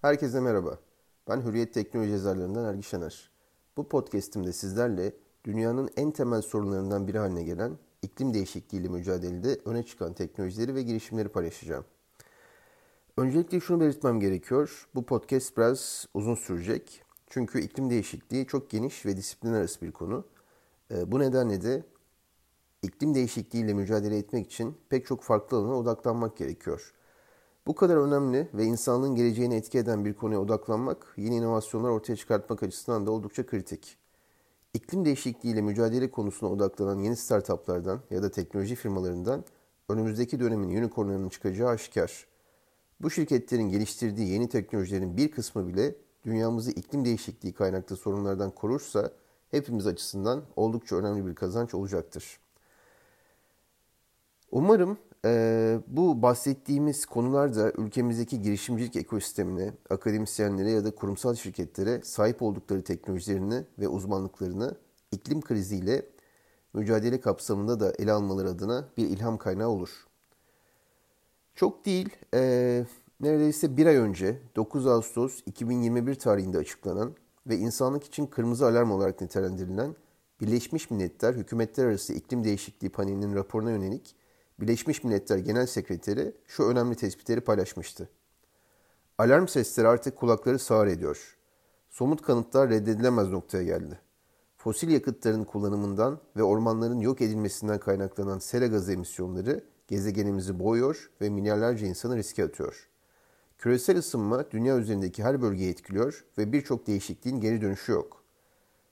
Herkese merhaba. Ben Hürriyet Teknoloji yazarlarından Ergi Şener. Bu podcastimde sizlerle dünyanın en temel sorunlarından biri haline gelen iklim değişikliğiyle mücadelede öne çıkan teknolojileri ve girişimleri paylaşacağım. Öncelikle şunu belirtmem gerekiyor. Bu podcast biraz uzun sürecek. Çünkü iklim değişikliği çok geniş ve disiplin arası bir konu. Ee, bu nedenle de iklim değişikliğiyle mücadele etmek için pek çok farklı alana odaklanmak gerekiyor. Bu kadar önemli ve insanlığın geleceğini etki eden bir konuya odaklanmak, yeni inovasyonlar ortaya çıkartmak açısından da oldukça kritik. İklim değişikliğiyle mücadele konusuna odaklanan yeni startuplardan ya da teknoloji firmalarından önümüzdeki dönemin unicornlarının çıkacağı aşikar. Bu şirketlerin geliştirdiği yeni teknolojilerin bir kısmı bile dünyamızı iklim değişikliği kaynaklı sorunlardan korursa hepimiz açısından oldukça önemli bir kazanç olacaktır. Umarım e, bu bahsettiğimiz konularda ülkemizdeki girişimcilik ekosistemine, akademisyenlere ya da kurumsal şirketlere sahip oldukları teknolojilerini ve uzmanlıklarını iklim kriziyle mücadele kapsamında da ele almaları adına bir ilham kaynağı olur. Çok değil, e, neredeyse bir ay önce 9 Ağustos 2021 tarihinde açıklanan ve insanlık için kırmızı alarm olarak nitelendirilen Birleşmiş Milletler Hükümetler Arası İklim Değişikliği Paneli'nin raporuna yönelik Birleşmiş Milletler Genel Sekreteri şu önemli tespitleri paylaşmıştı. Alarm sesleri artık kulakları sağır ediyor. Somut kanıtlar reddedilemez noktaya geldi. Fosil yakıtların kullanımından ve ormanların yok edilmesinden kaynaklanan sera gazı emisyonları gezegenimizi boğuyor ve milyarlarca insanı riske atıyor. Küresel ısınma dünya üzerindeki her bölgeyi etkiliyor ve birçok değişikliğin geri dönüşü yok.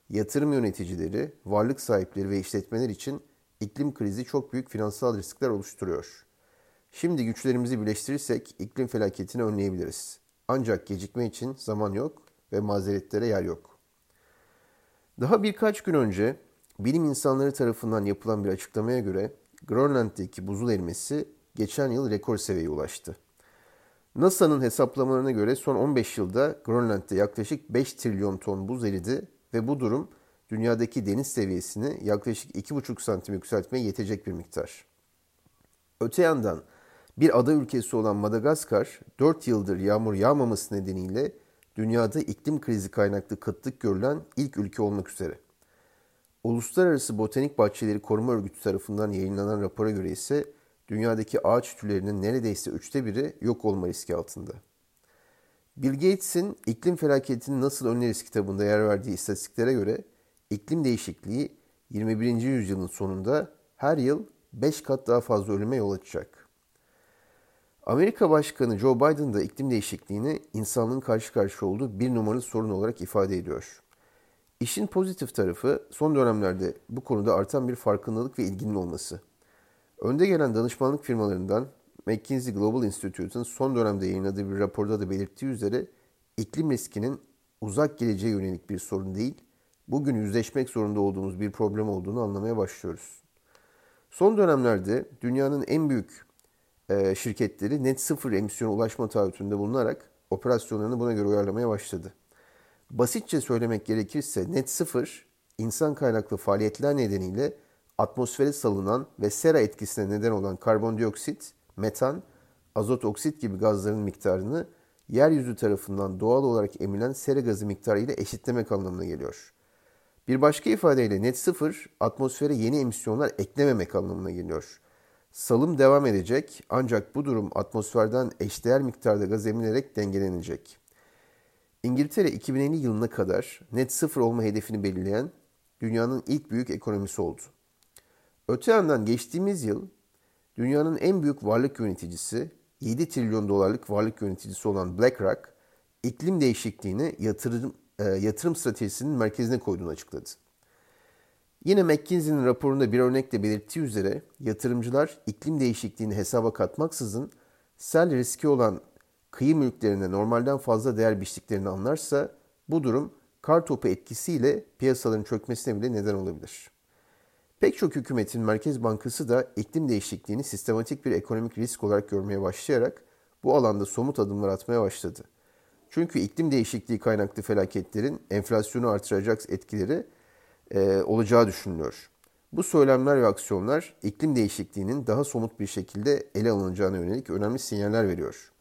Yatırım yöneticileri, varlık sahipleri ve işletmeler için iklim krizi çok büyük finansal riskler oluşturuyor. Şimdi güçlerimizi birleştirirsek iklim felaketini önleyebiliriz. Ancak gecikme için zaman yok ve mazeretlere yer yok. Daha birkaç gün önce bilim insanları tarafından yapılan bir açıklamaya göre Grönland'deki buzul erimesi geçen yıl rekor seviyeye ulaştı. NASA'nın hesaplamalarına göre son 15 yılda Grönland'de yaklaşık 5 trilyon ton buz eridi ve bu durum dünyadaki deniz seviyesini yaklaşık 2,5 santim yükseltmeye yetecek bir miktar. Öte yandan bir ada ülkesi olan Madagaskar 4 yıldır yağmur yağmaması nedeniyle dünyada iklim krizi kaynaklı kıtlık görülen ilk ülke olmak üzere. Uluslararası Botanik Bahçeleri Koruma Örgütü tarafından yayınlanan rapora göre ise dünyadaki ağaç türlerinin neredeyse üçte biri yok olma riski altında. Bill Gates'in iklim felaketini nasıl önleriz kitabında yer verdiği istatistiklere göre iklim değişikliği 21. yüzyılın sonunda her yıl 5 kat daha fazla ölüme yol açacak. Amerika Başkanı Joe Biden da iklim değişikliğini insanlığın karşı karşıya olduğu bir numaralı sorun olarak ifade ediyor. İşin pozitif tarafı son dönemlerde bu konuda artan bir farkındalık ve ilginin olması. Önde gelen danışmanlık firmalarından McKinsey Global Institute'un son dönemde yayınladığı bir raporda da belirttiği üzere iklim riskinin uzak geleceğe yönelik bir sorun değil, bugün yüzleşmek zorunda olduğumuz bir problem olduğunu anlamaya başlıyoruz. Son dönemlerde dünyanın en büyük e, şirketleri net sıfır emisyona ulaşma taahhütünde bulunarak operasyonlarını buna göre uyarlamaya başladı. Basitçe söylemek gerekirse net sıfır insan kaynaklı faaliyetler nedeniyle atmosfere salınan ve sera etkisine neden olan karbondioksit, metan, azot oksit gibi gazların miktarını yeryüzü tarafından doğal olarak emilen sera gazı miktarı ile eşitlemek anlamına geliyor. Bir başka ifadeyle net sıfır atmosfere yeni emisyonlar eklememek anlamına geliyor. Salım devam edecek ancak bu durum atmosferden eşdeğer miktarda gaz emilerek dengelenecek. İngiltere 2050 yılına kadar net sıfır olma hedefini belirleyen dünyanın ilk büyük ekonomisi oldu. Öte yandan geçtiğimiz yıl dünyanın en büyük varlık yöneticisi 7 trilyon dolarlık varlık yöneticisi olan BlackRock iklim değişikliğini yatırım yatırım stratejisinin merkezine koyduğunu açıkladı. Yine McKinsey'nin raporunda bir örnekle belirttiği üzere yatırımcılar iklim değişikliğini hesaba katmaksızın sel riski olan kıyı mülklerine normalden fazla değer biçtiklerini anlarsa bu durum kar topu etkisiyle piyasaların çökmesine bile neden olabilir. Pek çok hükümetin Merkez Bankası da iklim değişikliğini sistematik bir ekonomik risk olarak görmeye başlayarak bu alanda somut adımlar atmaya başladı. Çünkü iklim değişikliği kaynaklı felaketlerin enflasyonu artıracak etkileri e, olacağı düşünülüyor. Bu söylemler ve aksiyonlar iklim değişikliğinin daha somut bir şekilde ele alınacağına yönelik önemli sinyaller veriyor.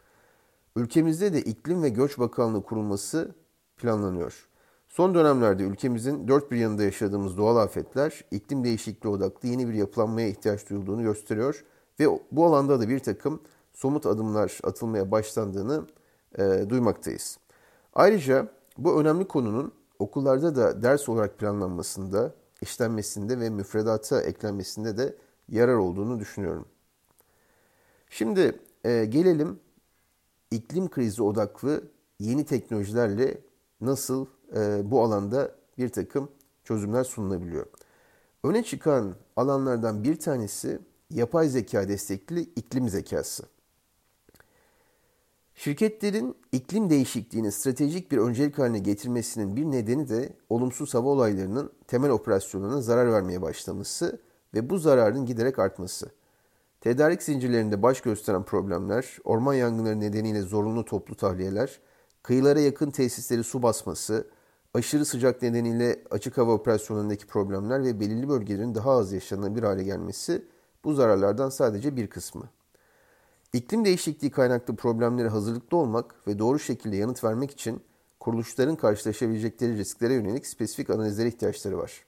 Ülkemizde de iklim ve göç bakanlığı kurulması planlanıyor. Son dönemlerde ülkemizin dört bir yanında yaşadığımız doğal afetler iklim değişikliği odaklı yeni bir yapılanmaya ihtiyaç duyulduğunu gösteriyor ve bu alanda da bir takım somut adımlar atılmaya başlandığını e, duymaktayız. Ayrıca bu önemli konunun okullarda da ders olarak planlanmasında, işlenmesinde ve müfredata eklenmesinde de yarar olduğunu düşünüyorum. Şimdi e, gelelim iklim krizi odaklı yeni teknolojilerle nasıl e, bu alanda bir takım çözümler sunulabiliyor. Öne çıkan alanlardan bir tanesi yapay zeka destekli iklim zekası. Şirketlerin iklim değişikliğini stratejik bir öncelik haline getirmesinin bir nedeni de olumsuz hava olaylarının temel operasyonlarına zarar vermeye başlaması ve bu zararın giderek artması. Tedarik zincirlerinde baş gösteren problemler, orman yangınları nedeniyle zorunlu toplu tahliyeler, kıyılara yakın tesisleri su basması, aşırı sıcak nedeniyle açık hava operasyonlarındaki problemler ve belirli bölgelerin daha az yaşanabilir hale gelmesi bu zararlardan sadece bir kısmı. İklim değişikliği kaynaklı problemlere hazırlıklı olmak ve doğru şekilde yanıt vermek için kuruluşların karşılaşabilecekleri risklere yönelik spesifik analizlere ihtiyaçları var.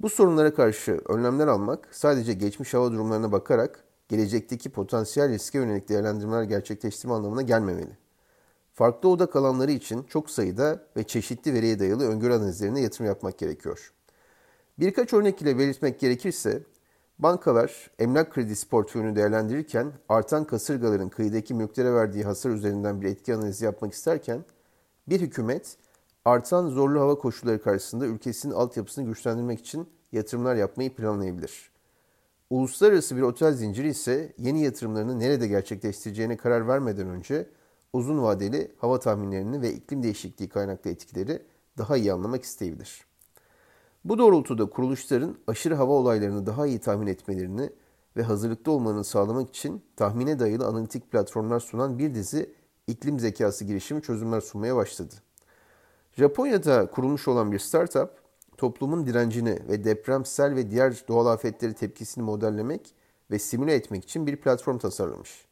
Bu sorunlara karşı önlemler almak sadece geçmiş hava durumlarına bakarak gelecekteki potansiyel riske yönelik değerlendirmeler gerçekleştirme anlamına gelmemeli. Farklı odak alanları için çok sayıda ve çeşitli veriye dayalı öngörü analizlerine yatırım yapmak gerekiyor. Birkaç örnek ile belirtmek gerekirse, bankalar emlak kredisi portföyünü değerlendirirken artan kasırgaların kıyıdaki mülklere verdiği hasar üzerinden bir etki analizi yapmak isterken, bir hükümet artan zorlu hava koşulları karşısında ülkesinin altyapısını güçlendirmek için yatırımlar yapmayı planlayabilir. Uluslararası bir otel zinciri ise yeni yatırımlarını nerede gerçekleştireceğine karar vermeden önce uzun vadeli hava tahminlerini ve iklim değişikliği kaynaklı etkileri daha iyi anlamak isteyebilir. Bu doğrultuda kuruluşların aşırı hava olaylarını daha iyi tahmin etmelerini ve hazırlıklı olmalarını sağlamak için tahmine dayalı analitik platformlar sunan bir dizi iklim zekası girişimi çözümler sunmaya başladı. Japonya'da kurulmuş olan bir startup, toplumun direncini ve depremsel ve diğer doğal afetleri tepkisini modellemek ve simüle etmek için bir platform tasarlamış.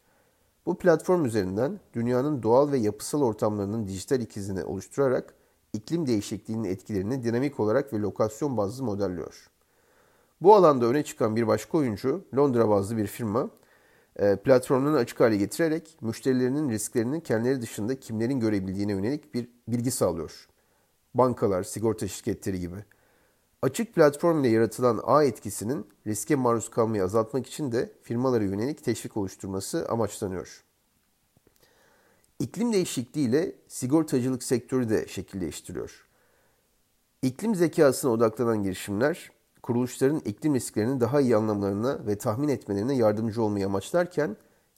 Bu platform üzerinden dünyanın doğal ve yapısal ortamlarının dijital ikizini oluşturarak iklim değişikliğinin etkilerini dinamik olarak ve lokasyon bazlı modelliyor. Bu alanda öne çıkan bir başka oyuncu, Londra bazlı bir firma, e, platformlarını açık hale getirerek müşterilerinin risklerini kendileri dışında kimlerin görebildiğine yönelik bir bilgi sağlıyor. Bankalar, sigorta şirketleri gibi. Açık platform ile yaratılan ağ etkisinin riske maruz kalmayı azaltmak için de firmalara yönelik teşvik oluşturması amaçlanıyor. İklim değişikliği ile sigortacılık sektörü de şekil değiştiriyor. İklim zekasına odaklanan girişimler, kuruluşların iklim risklerini daha iyi anlamalarına ve tahmin etmelerine yardımcı olmayı amaçlarken,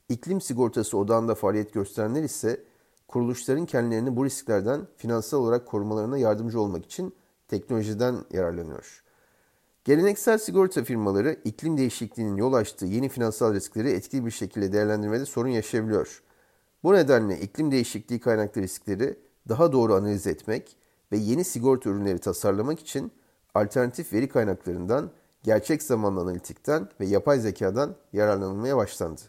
iklim sigortası odağında faaliyet gösterenler ise kuruluşların kendilerini bu risklerden finansal olarak korumalarına yardımcı olmak için teknolojiden yararlanıyor. Geleneksel sigorta firmaları iklim değişikliğinin yol açtığı yeni finansal riskleri etkili bir şekilde değerlendirmede sorun yaşayabiliyor. Bu nedenle iklim değişikliği kaynaklı riskleri daha doğru analiz etmek ve yeni sigorta ürünleri tasarlamak için alternatif veri kaynaklarından, gerçek zamanlı analitikten ve yapay zekadan yararlanılmaya başlandı.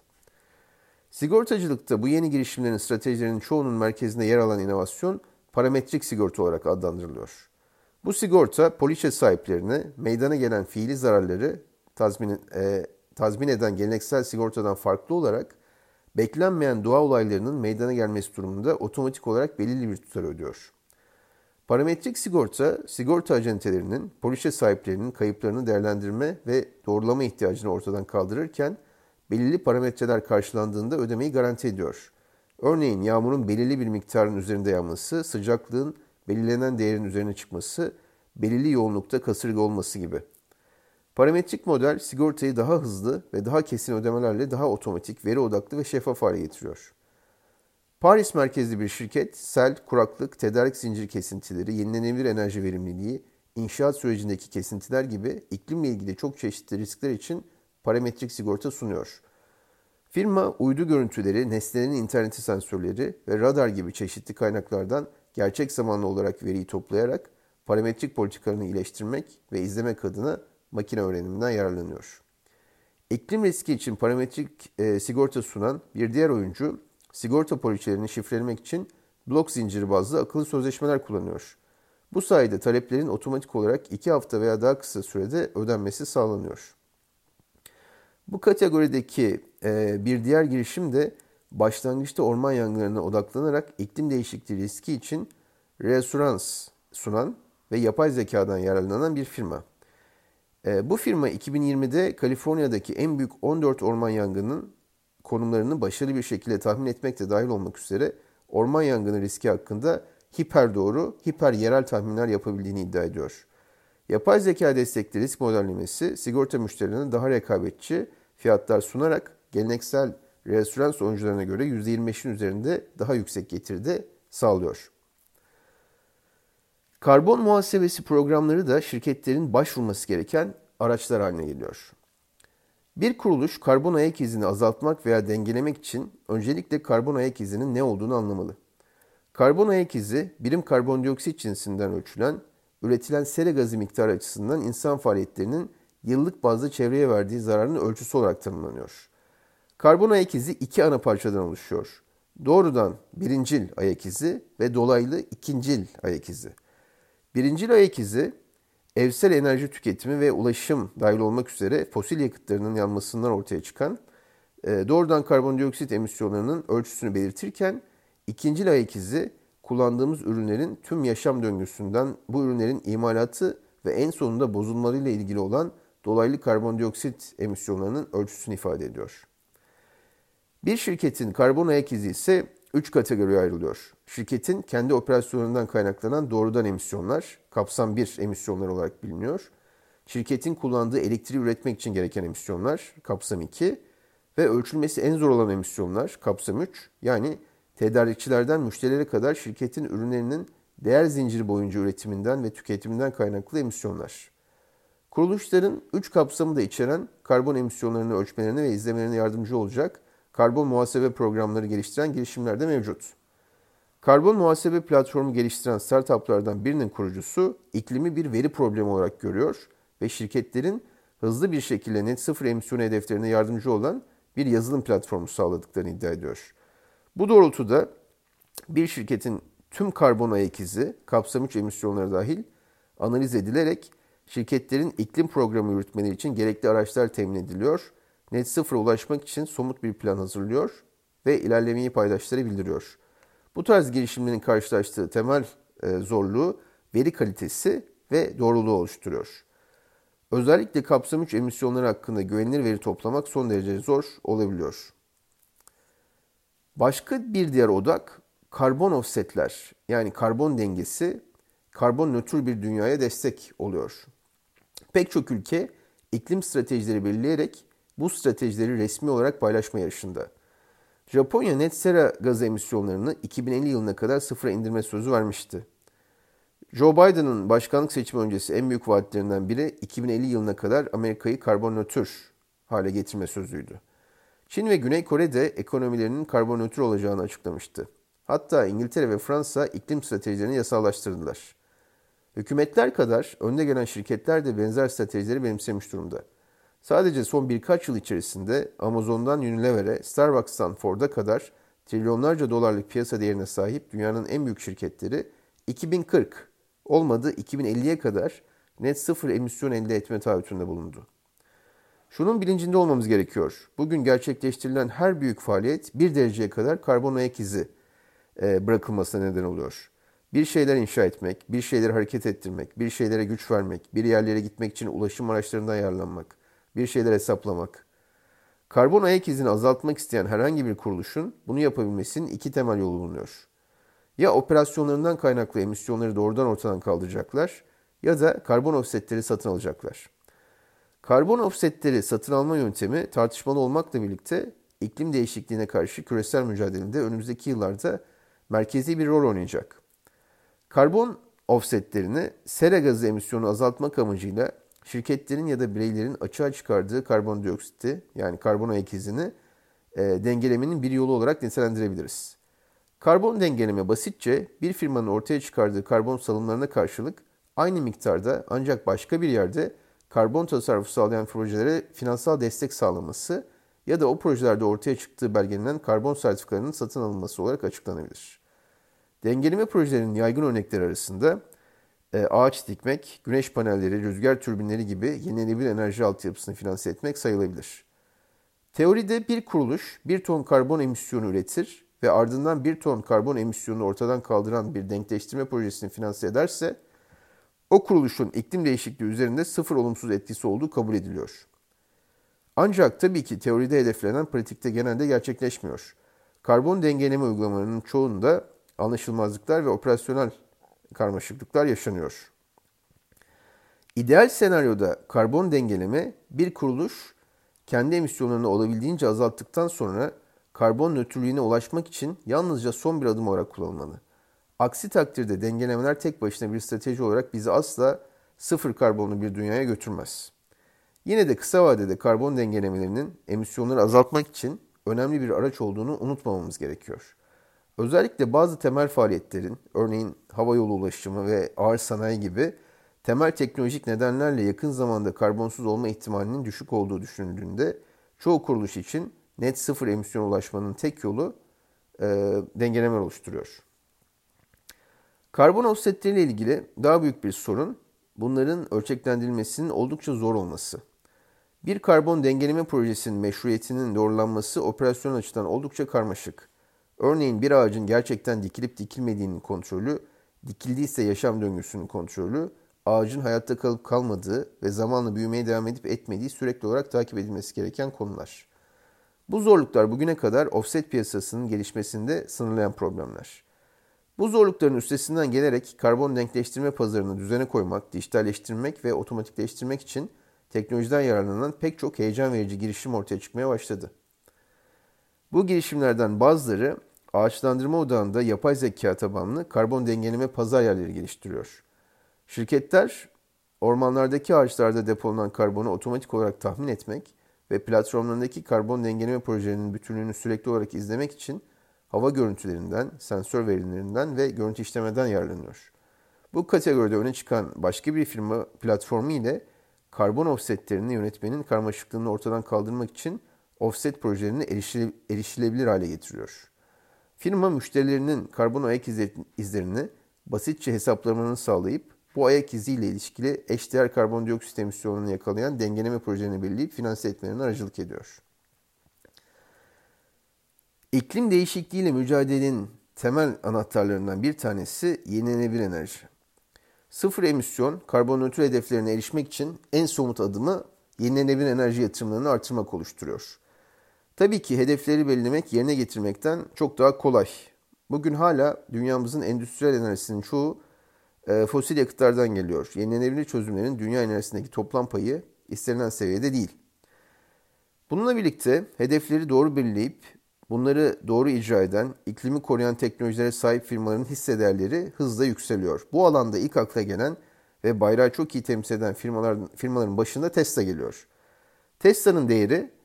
Sigortacılıkta bu yeni girişimlerin stratejilerinin çoğunun merkezinde yer alan inovasyon parametrik sigorta olarak adlandırılıyor. Bu sigorta poliçe sahiplerine meydana gelen fiili zararları tazmin, e, tazmin eden geleneksel sigortadan farklı olarak beklenmeyen doğa olaylarının meydana gelmesi durumunda otomatik olarak belirli bir tutar ödüyor. Parametrik sigorta, sigorta acentelerinin poliçe sahiplerinin kayıplarını değerlendirme ve doğrulama ihtiyacını ortadan kaldırırken belirli parametreler karşılandığında ödemeyi garanti ediyor. Örneğin yağmurun belirli bir miktarın üzerinde yağması, sıcaklığın belirlenen değerin üzerine çıkması, belirli yoğunlukta kasırga olması gibi. Parametrik model sigortayı daha hızlı ve daha kesin ödemelerle daha otomatik, veri odaklı ve şeffaf hale getiriyor. Paris merkezli bir şirket, sel, kuraklık, tedarik zinciri kesintileri, yenilenebilir enerji verimliliği, inşaat sürecindeki kesintiler gibi iklimle ilgili çok çeşitli riskler için parametrik sigorta sunuyor. Firma uydu görüntüleri, nesnelerin interneti sensörleri ve radar gibi çeşitli kaynaklardan gerçek zamanlı olarak veriyi toplayarak parametrik politikalarını iyileştirmek ve izlemek adına makine öğreniminden yararlanıyor. İklim riski için parametrik e, sigorta sunan bir diğer oyuncu sigorta poliçelerini şifrelemek için blok zinciri bazlı akıllı sözleşmeler kullanıyor. Bu sayede taleplerin otomatik olarak 2 hafta veya daha kısa sürede ödenmesi sağlanıyor. Bu kategorideki e, bir diğer girişim de başlangıçta orman yangınlarına odaklanarak iklim değişikliği riski için reassurans sunan ve yapay zekadan yararlanan bir firma. E, bu firma 2020'de Kaliforniya'daki en büyük 14 orman yangının konumlarını başarılı bir şekilde tahmin etmekte dahil olmak üzere orman yangını riski hakkında hiper doğru, hiper yerel tahminler yapabildiğini iddia ediyor. Yapay zeka destekli risk modellemesi sigorta müşterilerine daha rekabetçi fiyatlar sunarak geleneksel reasürans oyuncularına göre %25'in üzerinde daha yüksek getiride sağlıyor. Karbon muhasebesi programları da şirketlerin başvurması gereken araçlar haline geliyor. Bir kuruluş karbon ayak izini azaltmak veya dengelemek için öncelikle karbon ayak izinin ne olduğunu anlamalı. Karbon ayak izi birim karbondioksit cinsinden ölçülen, üretilen sera gazı miktarı açısından insan faaliyetlerinin yıllık bazda çevreye verdiği zararın ölçüsü olarak tanımlanıyor. Karbon ayak izi iki ana parçadan oluşuyor. Doğrudan birincil ayak izi ve dolaylı ikincil ayak izi. Birincil ayak izi evsel enerji tüketimi ve ulaşım dahil olmak üzere fosil yakıtlarının yanmasından ortaya çıkan e, doğrudan karbondioksit emisyonlarının ölçüsünü belirtirken ikinci ayak izi kullandığımız ürünlerin tüm yaşam döngüsünden bu ürünlerin imalatı ve en sonunda bozulmalarıyla ilgili olan dolaylı karbondioksit emisyonlarının ölçüsünü ifade ediyor. Bir şirketin karbon ayak izi ise 3 kategoriye ayrılıyor. Şirketin kendi operasyonundan kaynaklanan doğrudan emisyonlar, kapsam 1 emisyonlar olarak biliniyor. Şirketin kullandığı elektriği üretmek için gereken emisyonlar, kapsam 2 ve ölçülmesi en zor olan emisyonlar, kapsam 3. Yani tedarikçilerden müşterilere kadar şirketin ürünlerinin değer zinciri boyunca üretiminden ve tüketiminden kaynaklı emisyonlar. Kuruluşların 3 kapsamı da içeren karbon emisyonlarını ölçmelerine ve izlemelerine yardımcı olacak karbon muhasebe programları geliştiren girişimler de mevcut. Karbon muhasebe platformu geliştiren startuplardan birinin kurucusu iklimi bir veri problemi olarak görüyor ve şirketlerin hızlı bir şekilde net sıfır emisyon hedeflerine yardımcı olan bir yazılım platformu sağladıklarını iddia ediyor. Bu doğrultuda bir şirketin tüm karbon ayak izi, kapsam 3 emisyonları dahil analiz edilerek şirketlerin iklim programı yürütmeleri için gerekli araçlar temin ediliyor net sıfıra ulaşmak için somut bir plan hazırlıyor ve ilerlemeyi paydaşlara bildiriyor. Bu tarz girişimlerin karşılaştığı temel e, zorluğu veri kalitesi ve doğruluğu oluşturuyor. Özellikle kapsam 3 emisyonları hakkında güvenilir veri toplamak son derece zor olabiliyor. Başka bir diğer odak karbon offsetler yani karbon dengesi karbon nötr bir dünyaya destek oluyor. Pek çok ülke iklim stratejileri belirleyerek bu stratejileri resmi olarak paylaşma yarışında. Japonya net sera gazı emisyonlarını 2050 yılına kadar sıfıra indirme sözü vermişti. Joe Biden'ın başkanlık seçimi öncesi en büyük vaatlerinden biri 2050 yılına kadar Amerika'yı karbon nötr hale getirme sözüydü. Çin ve Güney Kore de ekonomilerinin karbon nötr olacağını açıklamıştı. Hatta İngiltere ve Fransa iklim stratejilerini yasallaştırdılar. Hükümetler kadar önde gelen şirketler de benzer stratejileri benimsemiş durumda. Sadece son birkaç yıl içerisinde Amazon'dan Unilever'e, Starbucks'tan Ford'a kadar trilyonlarca dolarlık piyasa değerine sahip dünyanın en büyük şirketleri 2040 olmadı 2050'ye kadar net sıfır emisyon elde etme taahhütünde bulundu. Şunun bilincinde olmamız gerekiyor. Bugün gerçekleştirilen her büyük faaliyet bir dereceye kadar karbon ayak izi e, bırakılmasına neden oluyor. Bir şeyler inşa etmek, bir şeyleri hareket ettirmek, bir şeylere güç vermek, bir yerlere gitmek için ulaşım araçlarından yararlanmak, bir şeyler hesaplamak. Karbon ayak izini azaltmak isteyen herhangi bir kuruluşun bunu yapabilmesinin iki temel yolu bulunuyor. Ya operasyonlarından kaynaklı emisyonları doğrudan ortadan kaldıracaklar ya da karbon offsetleri satın alacaklar. Karbon offsetleri satın alma yöntemi tartışmalı olmakla birlikte iklim değişikliğine karşı küresel mücadelede önümüzdeki yıllarda merkezi bir rol oynayacak. Karbon offsetlerini sera gazı emisyonu azaltmak amacıyla şirketlerin ya da bireylerin açığa çıkardığı karbondioksiti yani karbon ayak izini e, dengelemenin bir yolu olarak nitelendirebiliriz. Karbon dengeleme basitçe bir firmanın ortaya çıkardığı karbon salımlarına karşılık aynı miktarda ancak başka bir yerde karbon tasarrufu sağlayan projelere finansal destek sağlaması ya da o projelerde ortaya çıktığı belgelenen karbon sertifikalarının satın alınması olarak açıklanabilir. Dengeleme projelerinin yaygın örnekleri arasında e, ağaç dikmek, güneş panelleri, rüzgar türbinleri gibi yenilenebilir enerji altyapısını finanse etmek sayılabilir. Teoride bir kuruluş bir ton karbon emisyonu üretir ve ardından bir ton karbon emisyonunu ortadan kaldıran bir denkleştirme projesini finanse ederse o kuruluşun iklim değişikliği üzerinde sıfır olumsuz etkisi olduğu kabul ediliyor. Ancak tabii ki teoride hedeflenen pratikte genelde gerçekleşmiyor. Karbon dengeleme uygulamalarının çoğunda anlaşılmazlıklar ve operasyonel karmaşıklıklar yaşanıyor. İdeal senaryoda karbon dengeleme bir kuruluş kendi emisyonlarını olabildiğince azalttıktan sonra karbon nötrlüğüne ulaşmak için yalnızca son bir adım olarak kullanılmalı. Aksi takdirde dengelemeler tek başına bir strateji olarak bizi asla sıfır karbonlu bir dünyaya götürmez. Yine de kısa vadede karbon dengelemelerinin emisyonları azaltmak için önemli bir araç olduğunu unutmamamız gerekiyor. Özellikle bazı temel faaliyetlerin, örneğin hava yolu ulaşımı ve ağır sanayi gibi temel teknolojik nedenlerle yakın zamanda karbonsuz olma ihtimalinin düşük olduğu düşünüldüğünde çoğu kuruluş için net sıfır emisyon ulaşmanın tek yolu e, dengelemeler oluşturuyor. Karbon offsetleriyle ilgili daha büyük bir sorun bunların ölçeklendirilmesinin oldukça zor olması. Bir karbon dengeleme projesinin meşruiyetinin doğrulanması operasyon açıdan oldukça karmaşık. Örneğin bir ağacın gerçekten dikilip dikilmediğinin kontrolü, dikildiyse yaşam döngüsünün kontrolü, ağacın hayatta kalıp kalmadığı ve zamanla büyümeye devam edip etmediği sürekli olarak takip edilmesi gereken konular. Bu zorluklar bugüne kadar offset piyasasının gelişmesinde sınırlayan problemler. Bu zorlukların üstesinden gelerek karbon denkleştirme pazarını düzene koymak, dijitalleştirmek ve otomatikleştirmek için teknolojiden yararlanan pek çok heyecan verici girişim ortaya çıkmaya başladı. Bu girişimlerden bazıları ağaçlandırma odağında yapay zeka tabanlı karbon dengeleme pazar yerleri geliştiriyor. Şirketler ormanlardaki ağaçlarda depolanan karbonu otomatik olarak tahmin etmek ve platformlarındaki karbon dengeleme projelerinin bütünlüğünü sürekli olarak izlemek için hava görüntülerinden, sensör verilerinden ve görüntü işlemeden yararlanıyor. Bu kategoride öne çıkan başka bir firma platformu ile karbon offsetlerini yönetmenin karmaşıklığını ortadan kaldırmak için offset projelerini erişilebilir hale getiriyor. Firma müşterilerinin karbon ayak izlerini basitçe hesaplamalarını sağlayıp bu ayak iziyle ilişkili eşdeğer karbondioksit emisyonunu yakalayan dengeleme projelerini belirleyip finanse etmelerine aracılık ediyor. İklim değişikliğiyle mücadelenin temel anahtarlarından bir tanesi yenilenebilir enerji. Sıfır emisyon, karbon nötr hedeflerine erişmek için en somut adımı yenilenebilir enerji yatırımlarını artırmak oluşturuyor. Tabii ki hedefleri belirlemek yerine getirmekten çok daha kolay. Bugün hala dünyamızın endüstriyel enerjisinin çoğu e, fosil yakıtlardan geliyor. Yenilenebilir çözümlerin dünya enerjisindeki toplam payı istenilen seviyede değil. Bununla birlikte hedefleri doğru belirleyip bunları doğru icra eden, iklimi koruyan teknolojilere sahip firmaların hisse değerleri hızla yükseliyor. Bu alanda ilk akla gelen ve bayrağı çok iyi temsil eden firmaların, firmaların başında Tesla geliyor. Tesla'nın değeri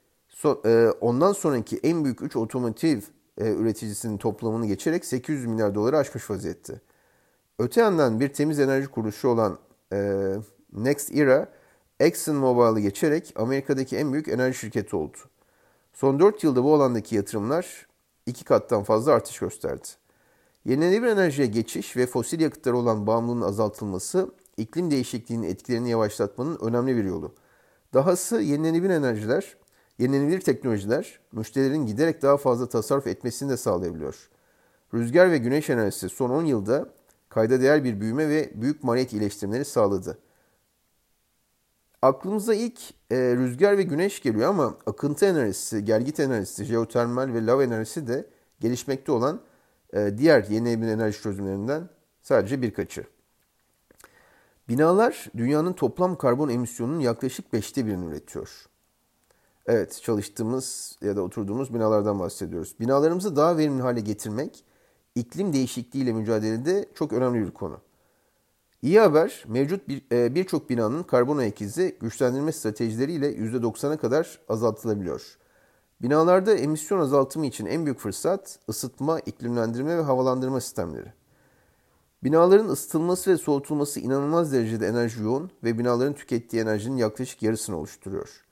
e, ondan sonraki en büyük 3 otomotiv e, üreticisinin toplamını geçerek 800 milyar doları aşmış vaziyette. Öte yandan bir temiz enerji kuruluşu olan e, Next Era, ExxonMobil'i geçerek Amerika'daki en büyük enerji şirketi oldu. Son 4 yılda bu alandaki yatırımlar iki kattan fazla artış gösterdi. Yenilenebilir enerjiye geçiş ve fosil yakıtlara olan bağımlılığın azaltılması iklim değişikliğinin etkilerini yavaşlatmanın önemli bir yolu. Dahası yenilenebilir enerjiler, yenilenebilir teknolojiler müşterilerin giderek daha fazla tasarruf etmesini de sağlayabiliyor. Rüzgar ve güneş enerjisi son 10 yılda kayda değer bir büyüme ve büyük maliyet iyileştirmeleri sağladı. Aklımıza ilk e, rüzgar ve güneş geliyor ama akıntı enerjisi, gelgit enerjisi, jeotermal ve lav enerjisi de gelişmekte olan e, diğer yenilenebilir enerji çözümlerinden sadece birkaçı. Binalar dünyanın toplam karbon emisyonunun yaklaşık beşte birini üretiyor. Evet, çalıştığımız ya da oturduğumuz binalardan bahsediyoruz. Binalarımızı daha verimli hale getirmek, iklim değişikliğiyle mücadelede çok önemli bir konu. İyi haber, mevcut e, birçok bir, binanın karbon ayak izi güçlendirme stratejileriyle %90'a kadar azaltılabiliyor. Binalarda emisyon azaltımı için en büyük fırsat ısıtma, iklimlendirme ve havalandırma sistemleri. Binaların ısıtılması ve soğutulması inanılmaz derecede enerji yoğun ve binaların tükettiği enerjinin yaklaşık yarısını oluşturuyor.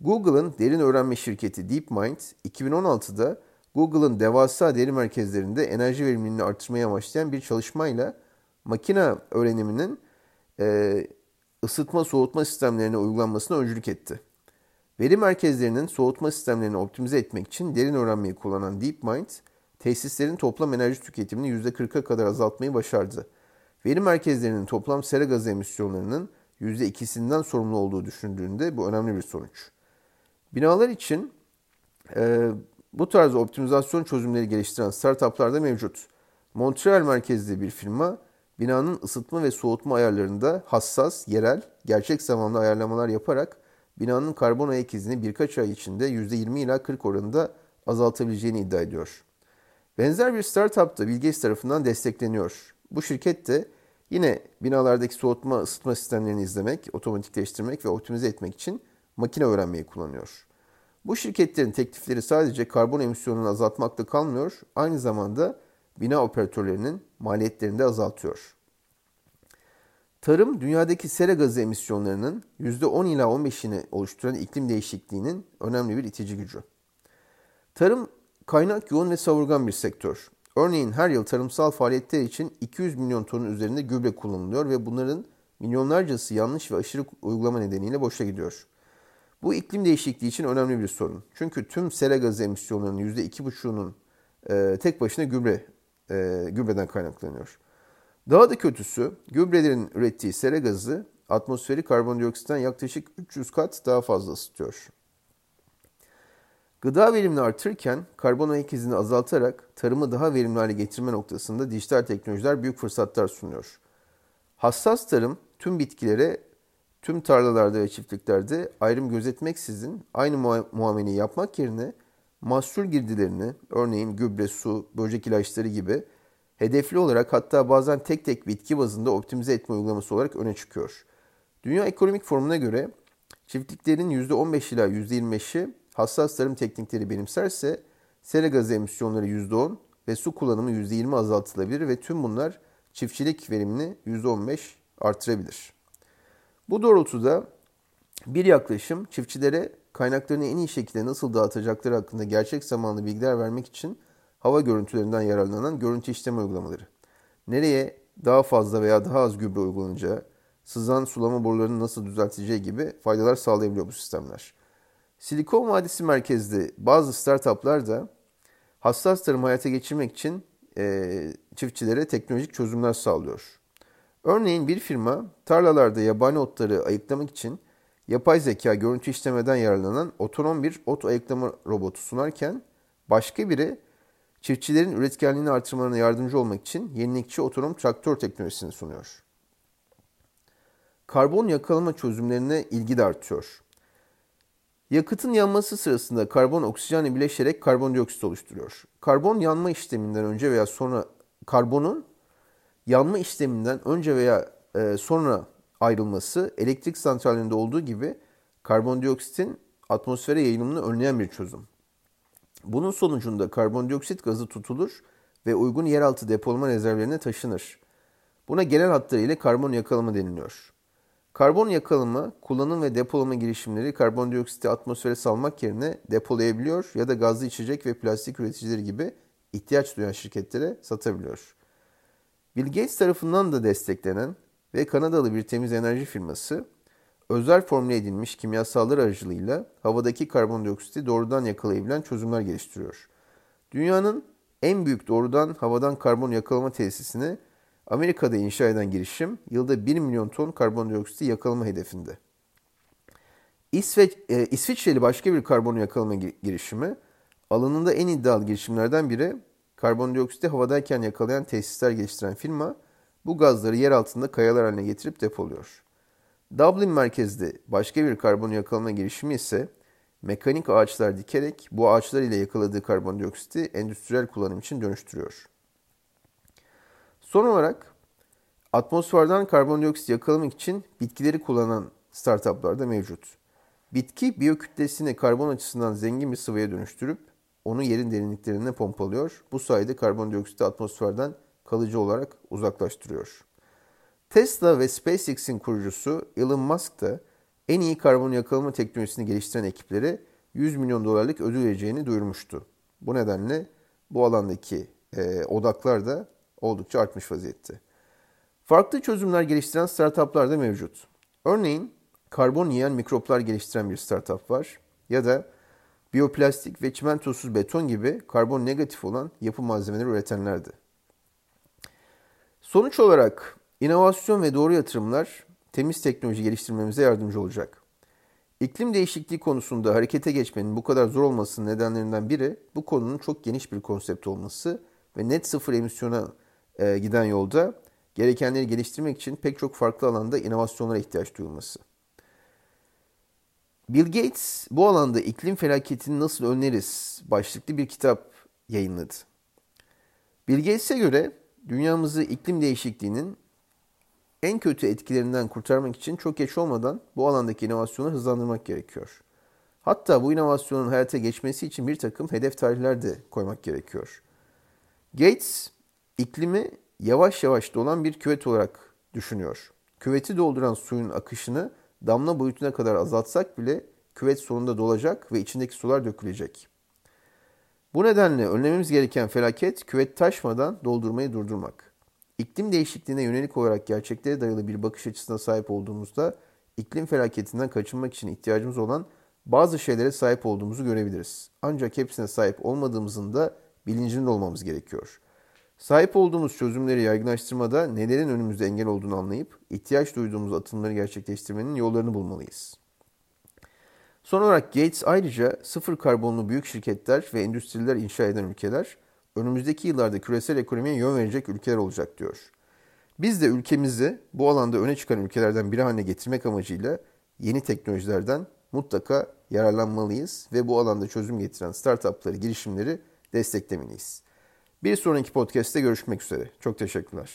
Google'ın derin öğrenme şirketi DeepMind 2016'da Google'ın devasa deri merkezlerinde enerji verimliliğini artırmaya amaçlayan bir çalışmayla makine öğreniminin e, ısıtma soğutma sistemlerine uygulanmasına öncülük etti. Veri merkezlerinin soğutma sistemlerini optimize etmek için derin öğrenmeyi kullanan DeepMind, tesislerin toplam enerji tüketimini %40'a kadar azaltmayı başardı. Veri merkezlerinin toplam sera gazı emisyonlarının %2'sinden sorumlu olduğu düşündüğünde bu önemli bir sonuç. Binalar için e, bu tarz optimizasyon çözümleri geliştiren startuplar da mevcut. Montreal merkezli bir firma binanın ısıtma ve soğutma ayarlarında hassas, yerel, gerçek zamanlı ayarlamalar yaparak binanın karbon ayak izini birkaç ay içinde %20 ila 40 oranında azaltabileceğini iddia ediyor. Benzer bir startup da Bill Gates tarafından destekleniyor. Bu şirket de yine binalardaki soğutma ısıtma sistemlerini izlemek, otomatikleştirmek ve optimize etmek için makine öğrenmeyi kullanıyor. Bu şirketlerin teklifleri sadece karbon emisyonunu azaltmakta kalmıyor, aynı zamanda bina operatörlerinin maliyetlerini de azaltıyor. Tarım, dünyadaki sera gazı emisyonlarının %10 ila 15'ini oluşturan iklim değişikliğinin önemli bir itici gücü. Tarım, kaynak yoğun ve savurgan bir sektör. Örneğin her yıl tarımsal faaliyetler için 200 milyon tonun üzerinde gübre kullanılıyor ve bunların milyonlarcası yanlış ve aşırı uygulama nedeniyle boşa gidiyor. Bu iklim değişikliği için önemli bir sorun. Çünkü tüm sera gazı emisyonlarının %2,5'unun e, tek başına gübre e, gübreden kaynaklanıyor. Daha da kötüsü gübrelerin ürettiği sera gazı atmosferi karbondioksitten yaklaşık 300 kat daha fazla ısıtıyor. Gıda verimini artırırken karbon ayak izini azaltarak tarımı daha verimli hale getirme noktasında dijital teknolojiler büyük fırsatlar sunuyor. Hassas tarım tüm bitkilere tüm tarlalarda ve çiftliklerde ayrım gözetmeksizin aynı muameleyi yapmak yerine mahsul girdilerini örneğin gübre, su, böcek ilaçları gibi hedefli olarak hatta bazen tek tek bitki bazında optimize etme uygulaması olarak öne çıkıyor. Dünya Ekonomik Forumu'na göre çiftliklerin %15 ila %25'i hassas tarım teknikleri benimserse sera gazı emisyonları %10 ve su kullanımı %20 azaltılabilir ve tüm bunlar çiftçilik verimini %15 artırabilir. Bu doğrultuda bir yaklaşım çiftçilere kaynaklarını en iyi şekilde nasıl dağıtacakları hakkında gerçek zamanlı bilgiler vermek için hava görüntülerinden yararlanan görüntü işleme uygulamaları. Nereye daha fazla veya daha az gübre uygulanacağı, sızan sulama borularını nasıl düzelteceği gibi faydalar sağlayabiliyor bu sistemler. Silikon Vadisi merkezli bazı startuplar da hassas tarım hayata geçirmek için e, çiftçilere teknolojik çözümler sağlıyor. Örneğin bir firma tarlalarda yabani otları ayıklamak için yapay zeka görüntü işlemeden yararlanan otonom bir ot ayıklama robotu sunarken başka biri çiftçilerin üretkenliğini artırmalarına yardımcı olmak için yenilikçi otonom traktör teknolojisini sunuyor. Karbon yakalama çözümlerine ilgi de artıyor. Yakıtın yanması sırasında karbon oksijenle bileşerek karbondioksit oluşturuyor. Karbon yanma işleminden önce veya sonra karbonun yanma işleminden önce veya e, sonra ayrılması elektrik santrallerinde olduğu gibi karbondioksitin atmosfere yayılımını önleyen bir çözüm. Bunun sonucunda karbondioksit gazı tutulur ve uygun yeraltı depolama rezervlerine taşınır. Buna genel hatlarıyla karbon yakalama deniliyor. Karbon yakalama, kullanım ve depolama girişimleri karbondioksiti atmosfere salmak yerine depolayabiliyor ya da gazlı içecek ve plastik üreticileri gibi ihtiyaç duyan şirketlere satabiliyor. Bill Gates tarafından da desteklenen ve Kanadalı bir temiz enerji firması özel formüle edilmiş kimyasallar aracılığıyla havadaki karbondioksiti doğrudan yakalayabilen çözümler geliştiriyor. Dünyanın en büyük doğrudan havadan karbon yakalama tesisini Amerika'da inşa eden girişim yılda 1 milyon ton karbondioksiti yakalama hedefinde. İsveç, e, İsviçreli başka bir karbon yakalama girişimi alanında en iddialı girişimlerden biri karbondioksiti havadayken yakalayan tesisler geliştiren firma bu gazları yer altında kayalar haline getirip depoluyor. Dublin merkezli başka bir karbon yakalama girişimi ise mekanik ağaçlar dikerek bu ağaçlar ile yakaladığı karbondioksiti endüstriyel kullanım için dönüştürüyor. Son olarak atmosferden karbondioksit yakalamak için bitkileri kullanan startuplar da mevcut. Bitki biyokütlesini karbon açısından zengin bir sıvıya dönüştürüp onu yerin derinliklerine pompalıyor. Bu sayede karbondioksiti atmosferden kalıcı olarak uzaklaştırıyor. Tesla ve SpaceX'in kurucusu Elon Musk da en iyi karbon yakalama teknolojisini geliştiren ekiplere 100 milyon dolarlık ödül vereceğini duyurmuştu. Bu nedenle bu alandaki e, odaklar da oldukça artmış vaziyette. Farklı çözümler geliştiren startuplar da mevcut. Örneğin karbon yiyen mikroplar geliştiren bir startup var ya da biyoplastik ve çimentosuz beton gibi karbon negatif olan yapı malzemeleri üretenlerdi. Sonuç olarak inovasyon ve doğru yatırımlar temiz teknoloji geliştirmemize yardımcı olacak. İklim değişikliği konusunda harekete geçmenin bu kadar zor olmasının nedenlerinden biri bu konunun çok geniş bir konsept olması ve net sıfır emisyona e, giden yolda gerekenleri geliştirmek için pek çok farklı alanda inovasyonlara ihtiyaç duyulması. Bill Gates bu alanda iklim felaketini nasıl önleriz başlıklı bir kitap yayınladı. Bill Gates'e göre dünyamızı iklim değişikliğinin en kötü etkilerinden kurtarmak için çok geç olmadan bu alandaki inovasyonu hızlandırmak gerekiyor. Hatta bu inovasyonun hayata geçmesi için bir takım hedef tarihler de koymak gerekiyor. Gates, iklimi yavaş yavaş dolan bir küvet olarak düşünüyor. Küveti dolduran suyun akışını damla boyutuna kadar azaltsak bile küvet sonunda dolacak ve içindeki sular dökülecek. Bu nedenle önlememiz gereken felaket küvet taşmadan doldurmayı durdurmak. İklim değişikliğine yönelik olarak gerçeklere dayalı bir bakış açısına sahip olduğumuzda iklim felaketinden kaçınmak için ihtiyacımız olan bazı şeylere sahip olduğumuzu görebiliriz. Ancak hepsine sahip olmadığımızın da bilincinde olmamız gerekiyor. Sahip olduğumuz çözümleri yaygınlaştırmada nelerin önümüzde engel olduğunu anlayıp ihtiyaç duyduğumuz atımları gerçekleştirmenin yollarını bulmalıyız. Son olarak Gates ayrıca sıfır karbonlu büyük şirketler ve endüstriler inşa eden ülkeler önümüzdeki yıllarda küresel ekonomiye yön verecek ülkeler olacak diyor. Biz de ülkemizi bu alanda öne çıkan ülkelerden biri haline getirmek amacıyla yeni teknolojilerden mutlaka yararlanmalıyız ve bu alanda çözüm getiren startupları, girişimleri desteklemeliyiz. Bir sonraki podcast'te görüşmek üzere. Çok teşekkürler.